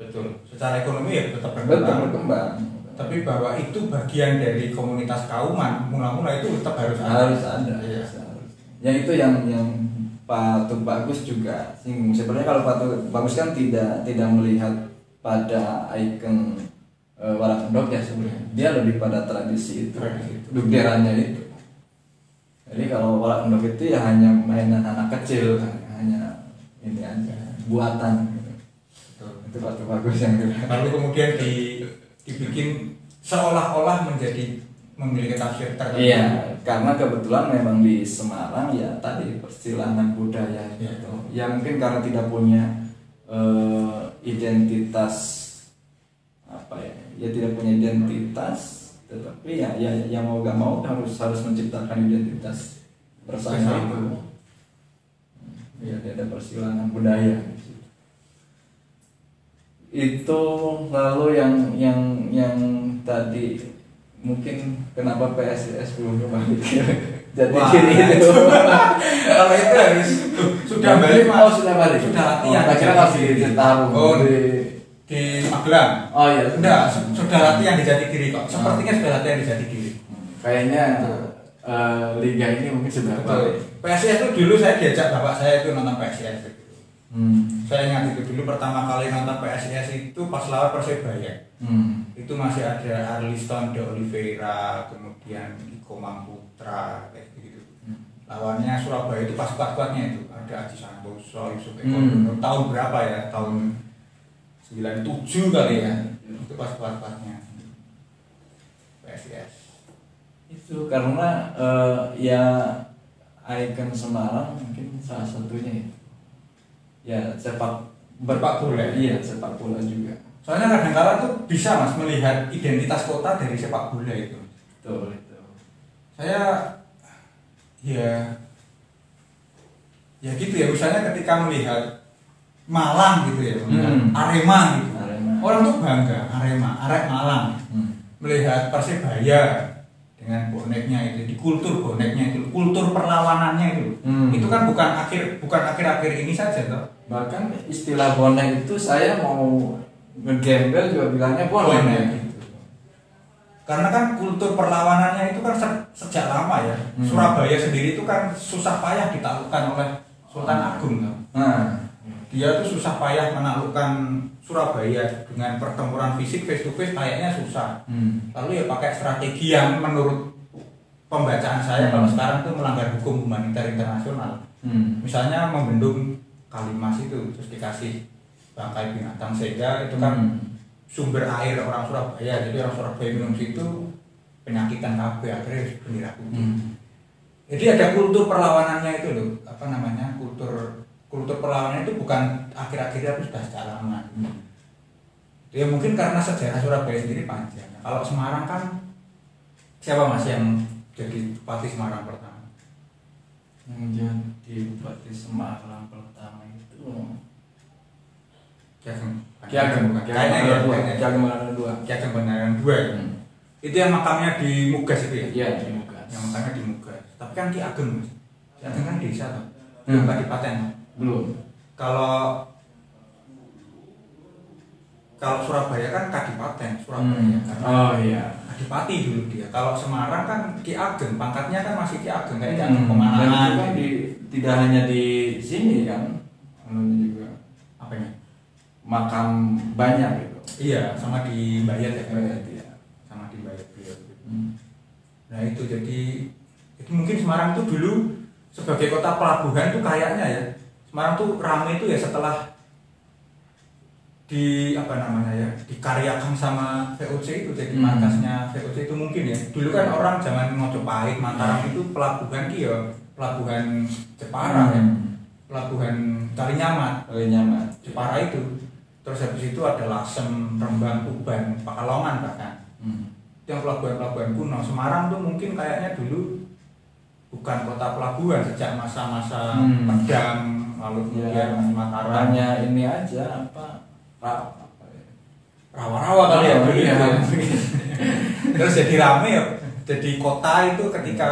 Betul. Secara ekonomi ya tetap berkembang. Berkembang. Tapi bahwa itu bagian dari komunitas kauman mula-mula itu tetap harus ada. Harus ada Iya. harus. yang itu yang yang Pak Tug Bagus juga singgung. Sebenarnya kalau Pak Tug Bagus kan tidak tidak melihat pada ikon e, Warakendok ya sebenarnya. Dia lebih pada tradisi itu dugderannya itu. Jadi kalau Warakendok itu ya hanya mainan anak kecil hanya ini aja buatan gitu. Itu Pak Tug Bagus yang lalu kemudian di, dibikin seolah-olah menjadi memiliki tafsir tertentu. Iya, karena kebetulan memang di Semarang ya tadi persilangan budaya Iya. gitu. Ya mungkin karena tidak punya eh, identitas apa ya, ya tidak punya identitas, tetapi ya ya yang mau gak mau harus harus menciptakan identitas bersama. Itu. Ya ada persilangan budaya. Itu lalu yang yang yang tadi mungkin kenapa PSIS belum kembali Wah, diri itu. Kalau itu harus sudah balik mas. oh sudah balik. Sudah latihan. Oh, kira masih di Citarum Oh, di di Magelang. Oh iya enggak su- sudah latihan di Jati Diri kok. Sepertinya sudah latihan di Jati Diri kayaknya eh, liga ini mungkin sudah betul. PSIS itu dulu saya diajak bapak saya itu nonton PSIS hmm. saya ingat itu dulu pertama kali nonton PSIS itu pas lawan Persebaya. Hmm. itu masih ada Arliston de Oliveira kemudian Iko Mamputra kayak gitu Hmm. lawannya Surabaya itu pas kuat-kuatnya itu. Ada Aji Santoso Yusuf Eko. Hmm. tahun berapa ya? Tahun 97 kali ya. Itu pas kuat-kuatnya PSIS itu karena eh, ya ikon Semarang mungkin salah satunya itu ya sepak Sepak bola. iya sepak bola juga. Soalnya kadang-kala tuh bisa mas melihat identitas kota dari sepak bola itu. Betul itu saya ya ya gitu ya. Misalnya ketika melihat Malang gitu ya Hmm. Arema gitu Arema. orang tuh bangga Arema Arek Malang hmm. melihat persebaya dengan boneknya itu di kultur boneknya itu kultur perlawanannya itu Hmm. itu kan bukan akhir bukan akhir-akhir ini saja toh bahkan istilah bonek itu saya mau ngegembel juga bilangnya bonek Bonek. gitu. karena kan kultur perlawanannya itu kan se- sejak lama ya Hmm. Surabaya sendiri itu kan susah payah ditaklukkan oleh Sultan Agung nah dia tuh susah payah menaklukkan Surabaya dengan pertempuran fisik face to face kayaknya susah hmm. lalu ya pakai strategi yang menurut pembacaan saya Hmm. kalau sekarang tuh melanggar hukum humanitar internasional Hmm. misalnya membendung Kalimas itu terus dikasih bangkai binatang sehingga itu kan Hmm. sumber air orang Surabaya jadi orang Surabaya minum situ penyakitan KB akhirnya bendera putih Hmm. jadi ada kultur perlawanannya itu loh apa namanya kultur kultur perlawanan itu bukan akhir-akhir tapi sudah sejak lama ya mungkin karena sejarah Surabaya sendiri panjang. Kalau Semarang kan siapa mas yang jadi bupati Semarang pertama? Yang jadi bupati Semarang pertama itu. Ki Ageng. Bukan. Ki Ageng dua. Ki Ageng dua. Ki Ageng dua. Hmm. itu yang makamnya di Mugas itu ya? Iya di Mugas. Yang makamnya di Mugas. Tapi kan Ki Ageng Mas. Ki Ageng kan desa tuh. Hmm. bukan Kadipaten belum. Kalau kalau Surabaya kan Kadipaten Surabaya Hmm. karena oh iya. Adipati dulu dia. Kalau Semarang kan Ki Ageng pangkatnya kan masih Ki Ageng Ki Hmm. Ageng Dan itu Pemanangan kan di, tidak hanya di sini kan juga. Apanya? Makam banyak gitu. Iya sama di Bayat ya Bayat, iya. sama di Bayat beliau Hmm. nah itu jadi jadi mungkin Semarang itu dulu sebagai kota pelabuhan tuh kayaknya ya Semarang tuh ramai itu ya setelah di apa namanya ya dikaryakan sama VOC itu jadi Hmm. markasnya VOC itu mungkin ya. Dulu kan orang zaman Mojopahit Mataram itu pelabuhan ki ya pelabuhan Jepara ya. Hmm. pelabuhan Kalinyamat nyaman Jepara itu. Terus habis itu ada Lasem Rembang Tuban Pakalongan bahkan. Hmm. yang pelabuhan-pelabuhan kuno. Semarang tuh mungkin kayaknya dulu bukan kota pelabuhan sejak masa-masa Hmm. pedang lalu Ya, Mataram hanya ini aja apa ra- apa ya? rawa-rawa kali ya itu. terus jadi rame ya jadi kota itu ketika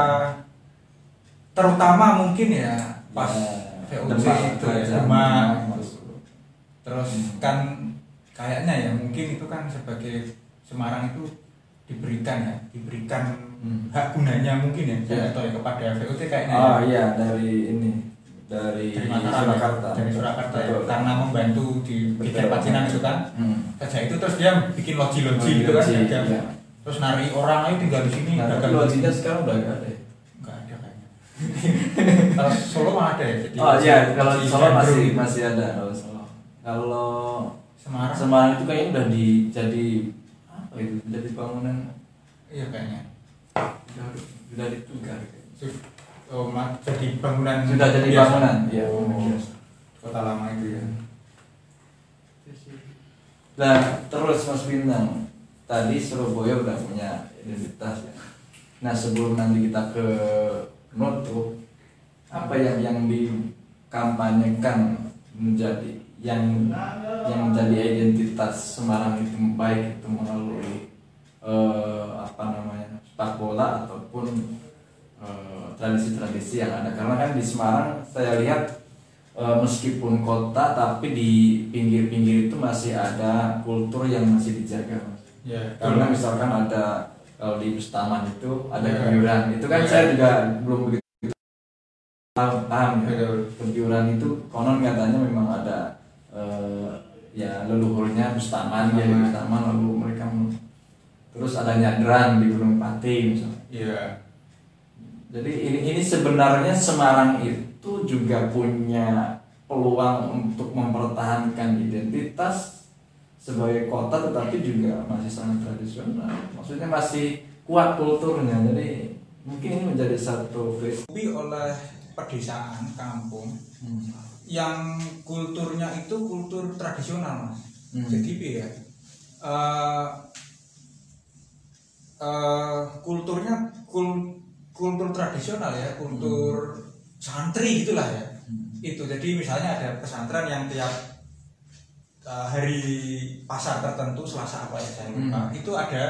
terutama mungkin ya pas Ya, VOC itu ya masuk. terus Hmm. kan kayaknya ya mungkin itu kan sebagai Semarang itu diberikan ya diberikan Hmm. hak gunanya mungkin ya Ya. tahu ya kepada VOC kayaknya Oh ya. iya dari ini dari, ya, Surakarta. dari Surakarta ya karena membantu di Betul. Pacinan itu kan Hmm. sejak itu terus dia bikin loji-loji gitu kan iya. terus nari orang ayo tinggal di sini Nah, dagang. lojinya sekarang udah gak ada. ya? nggak ada kayaknya kalau Solo mah ada ya jadi Oh iya, kalau di Solo masih masih ada kalau Solo. Kalau Semarang Semarang itu kayaknya udah di jadi apa itu? Jadi bangunan iya kayaknya udah udah ditukar. Sif- oh jadi bangunan Sudah jadi biasa. bangunan, iya, oh, biasa. kota lama itu ya Nah, terus Mas Bintang, tadi Surabaya udah punya identitas ya. Nah, sebelum nanti kita ke Noto, apa yang yang dikampanyekan menjadi yang yang menjadi identitas Semarang itu baik itu melalui eh, apa namanya sepak bola ataupun tradisi-tradisi yang ada. Karena kan di Semarang saya lihat eh, meskipun kota tapi di pinggir-pinggir itu masih ada kultur yang masih dijaga. Ya karena misalkan ada kalau di Bustaman itu ada Ya. kebiuran itu kan Ya. saya juga belum begitu paham, paham ya. Kebiuran itu konon katanya memang ada eh, ya leluhurnya Bustaman ya. Bustaman. Lalu mereka terus ada nyadran di Gunung Pati misalnya. Iya jadi ini ini sebenarnya Semarang itu juga punya peluang untuk mempertahankan identitas sebagai kota tetapi juga masih sangat tradisional. Maksudnya masih kuat kulturnya. Jadi mungkin ini menjadi satu Tapi oleh pedesaan kampung yang kulturnya itu kultur tradisional mas Hmm. jadi ya eh, eh, kulturnya kul- kultur tradisional ya kultur santri gitulah ya Hmm. itu jadi misalnya ada pesantren yang tiap eh, hari pasar tertentu selasa apa ya saya lupa Hmm. itu ada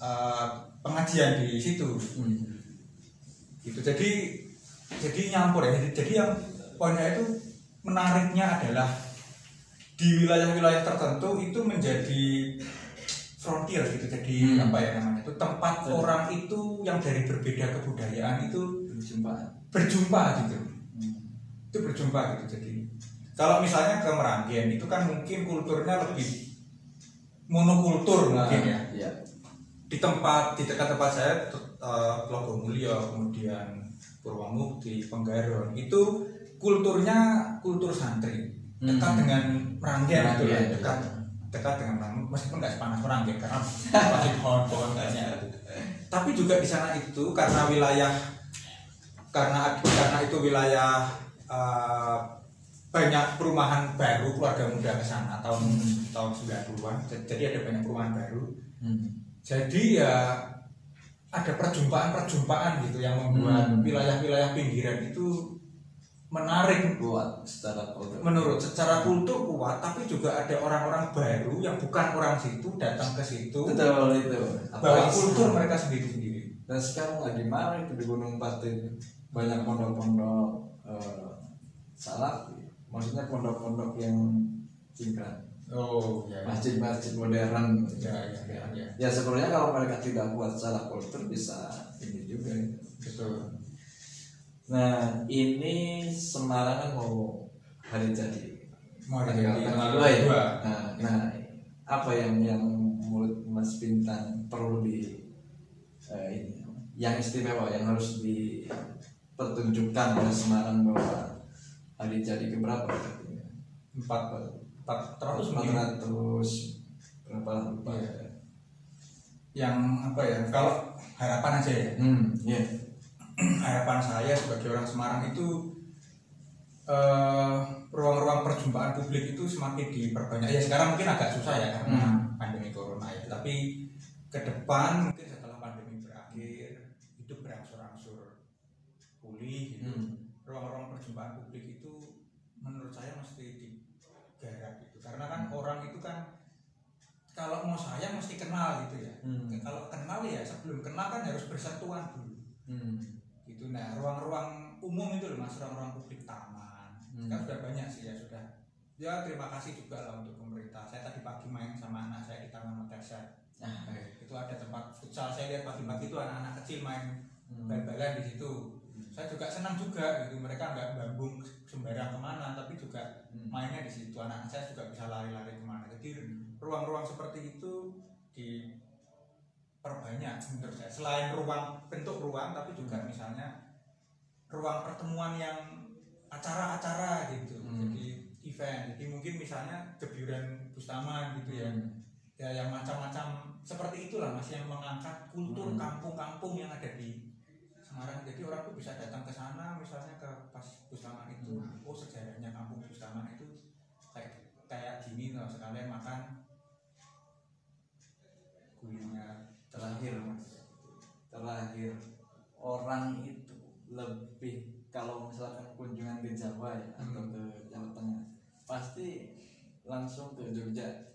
eh, pengajian di situ Hmm. gitu jadi jadi nyampur ya jadi, jadi yang poinnya itu menariknya adalah di wilayah-wilayah tertentu itu menjadi frontier gitu jadi Hmm. apa ya namanya itu tempat Betul. orang itu yang dari berbeda kebudayaan itu Berjumpa. berjumpa gitu Hmm. itu berjumpa gitu jadi kalau misalnya ke Meranggen itu kan mungkin kulturnya lebih monokultur mungkin ya Iya. di tempat di dekat tempat saya uh, Logo Mulyo kemudian Purwamukti Penggaron itu kulturnya kultur santri dekat Hmm. dengan Meranggen gitu Meranggen, ya dekat iya. Dekat dengan Meranggen meskipun nggak sepanas Meranggen karena masih pohon-pohon kayaknya tapi juga di sana itu karena wilayah karena karena itu wilayah uh, banyak perumahan baru keluarga muda ke sana tahun tahun 90-an jadi ada banyak perumahan baru Hmm. jadi ya ada perjumpaan-perjumpaan gitu yang membuat Hmm. wilayah-wilayah pinggiran itu menarik Kuat secara kultur. menurut secara kultur kuat tapi juga ada orang-orang baru yang bukan orang situ datang ke situ Betul itu. bawa Apalagi kultur mereka sendiri-sendiri Dan sekarang lagi marah itu di Gunung Pati banyak pondok-pondok eh, salafi. Maksudnya pondok-pondok yang tingkat oh masjid-masjid modern. ya ya ya, ya. Ya sebenarnya kalau mereka tidak kuat secara kultur bisa ini juga. betul Nah ini Semarang kan mau hari jadi. Mau tanggal jadi tanggal dua ya. dua. Nah, nah, apa yang yang menurut Mas Bintang perlu di eh, ini? Yang istimewa yang harus dipertunjukkan oleh Semarang bahwa hari jadi keberapa empat empat ratus empat ratus berapa? Lupa ya. yang apa ya? Kalau harapan aja ya. Hmm, iya. harapan saya sebagai orang Semarang itu eh, ruang-ruang perjumpaan publik itu semakin diperbanyak ya sekarang mungkin agak susah ya karena Hmm. pandemi corona ya tapi ke depan mungkin setelah pandemi berakhir hidup berangsur-angsur pulih gitu Hmm. ruang-ruang perjumpaan publik itu menurut saya mesti digarap gitu karena kan orang itu kan kalau mau sayang mesti kenal gitu ya Hmm. kalau kenal ya sebelum kenal kan harus bersentuhan dulu Hmm. Gitu. Nah ruang-ruang umum itu loh mas ruang-ruang publik taman. Hmm. kan sudah banyak sih ya sudah. Ya terima kasih juga lah untuk pemerintah. Saya tadi pagi main sama anak saya di taman Makassar Ah, iya. itu ada tempat futsal. Saya lihat pagi-pagi itu anak-anak kecil main Hmm. bal-balan di situ. Saya juga senang juga gitu. Mereka nggak bambung sembarang ke mana tapi juga Hmm. mainnya di situ. Anak saya juga bisa lari-lari ke mana. Jadi ruang-ruang seperti itu diperbanyak menurut saya. Selain ruang bentuk ruang tapi juga misalnya ruang pertemuan yang acara-acara gitu. Hmm. jadi event. Jadi mungkin misalnya kebiuran Bustaman gitu ya. Hmm. ya yang macam-macam. Seperti itulah mas yang mengangkat kultur Hmm. kampung-kampung yang ada di Semarang. Jadi orang tuh bisa datang ke sana misalnya ke pas Bustaman itu. Hmm. oh sejarahnya kampung Bustaman itu kayak kayak gini loh sekalian makan kuliner terakhir mas. Terakhir. Orang itu lebih kalau misalkan kunjungan ke Jawa ya atau Hmm. ke Jawa Tengah pasti langsung ke Jogja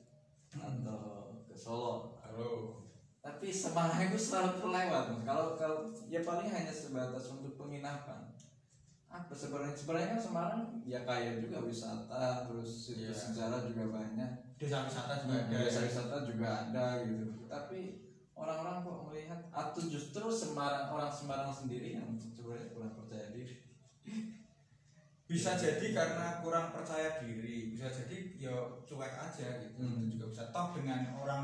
atau ke Solo. Halo. Tapi Semarang itu selalu terlewat mas. Kalau kalau ya paling hanya sebatas untuk penginapan. Apa sebenarnya? Sebenarnya kan Semarang ya kaya juga wisata terus Iya. sejarah juga banyak. Desa wisata juga ada desa wisata juga ada gitu. Tapi orang-orang kok melihat atau justru Semarang orang Semarang sendiri yang sebenarnya kurang percaya diri bisa jadi karena kurang percaya diri bisa jadi ya cuek aja gitu Hmm. itu juga bisa toh dengan orang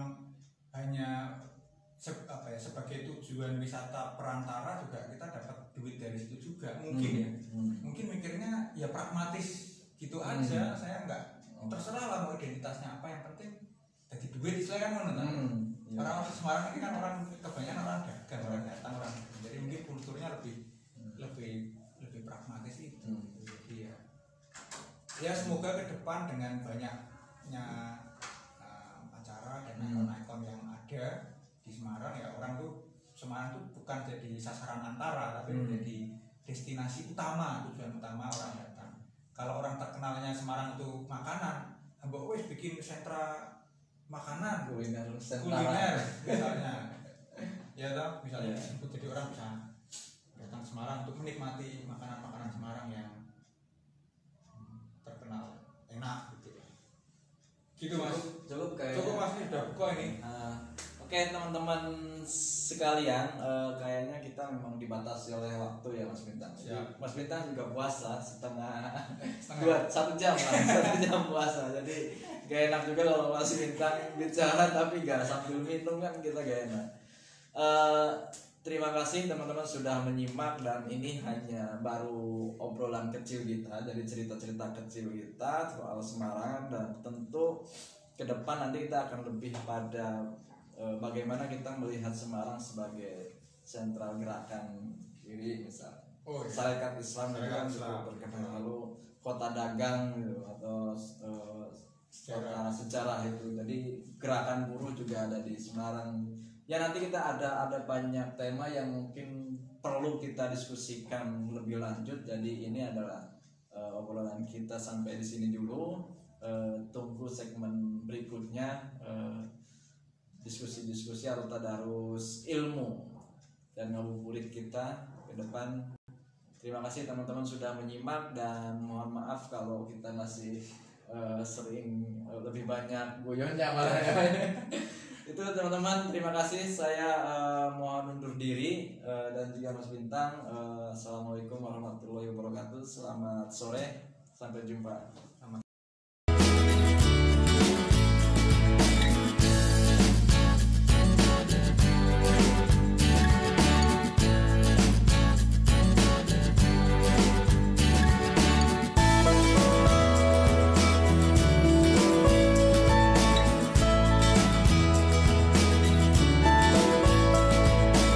hanya se- apa ya sebagai tujuan wisata perantara juga kita dapat duit dari situ juga mungkin ya Hmm. mungkin mikirnya ya pragmatis gitu Hmm. aja saya nggak terserah lah mau identitasnya apa yang penting jadi duit istilah kan Hmm. Iya. orang Semarang ini kan orang kebanyakan orang dagang orang datang orang jadi mungkin kulturnya lebih lebih lebih pragmatis itu Hmm. jadi ya ya semoga ke depan dengan banyaknya uh, acara dan Hmm. ikon-ikon yang ada di Semarang ya orang tuh Semarang tuh bukan jadi sasaran antara tapi Hmm. menjadi destinasi utama tujuan utama orang datang kalau orang terkenalnya Semarang itu makanan mbak wes bikin sentra makanan. Kuliner kuliner misalnya. Ya toh misalnya Iya. ikut jadi orang bisa datang Semarang untuk menikmati makanan-makanan Semarang yang terkenal enak gitu. Gitu mas. cukup kayak cukup mas. Ini udah buka ini. Uh, Oke teman-teman sekalian, uh, kayaknya kita memang dibatasi oleh waktu ya Mas Bintang. Jadi, Siap. Mas Bintang juga puasa setengah, Setengah. dua satu jam lah, satu jam puasa. Jadi gak enak juga kalau Mas Bintang bicara tapi gak sambil minum kan kita gak enak. Uh, terima kasih teman-teman sudah menyimak dan ini hanya baru obrolan kecil kita dari cerita-cerita kecil kita soal Semarang dan tentu ke depan nanti kita akan lebih pada bagaimana kita melihat Semarang sebagai sentral gerakan ini misal? Oh, iya. Syarikat Islam itu kan berkembang lalu kota dagang gitu, atau eh, Sejarah. kota sejarah itu. Jadi gerakan buruh juga ada di Semarang. Ya nanti kita ada ada banyak tema yang mungkin perlu kita diskusikan lebih lanjut. Jadi ini adalah eh, obrolan kita sampai di sini dulu. Eh, tunggu segmen berikutnya. Eh, diskusi-diskusi atau tadarus ilmu dan ngabuburit kita ke depan Terima kasih teman-teman sudah menyimak dan mohon maaf kalau kita masih eh, sering eh, lebih banyak guyonnya malah ya. Itu teman-teman terima kasih saya eh, mohon undur diri eh, dan juga Mas Bintang eh, Assalamualaikum warahmatullahi wabarakatuh Selamat sore sampai jumpa.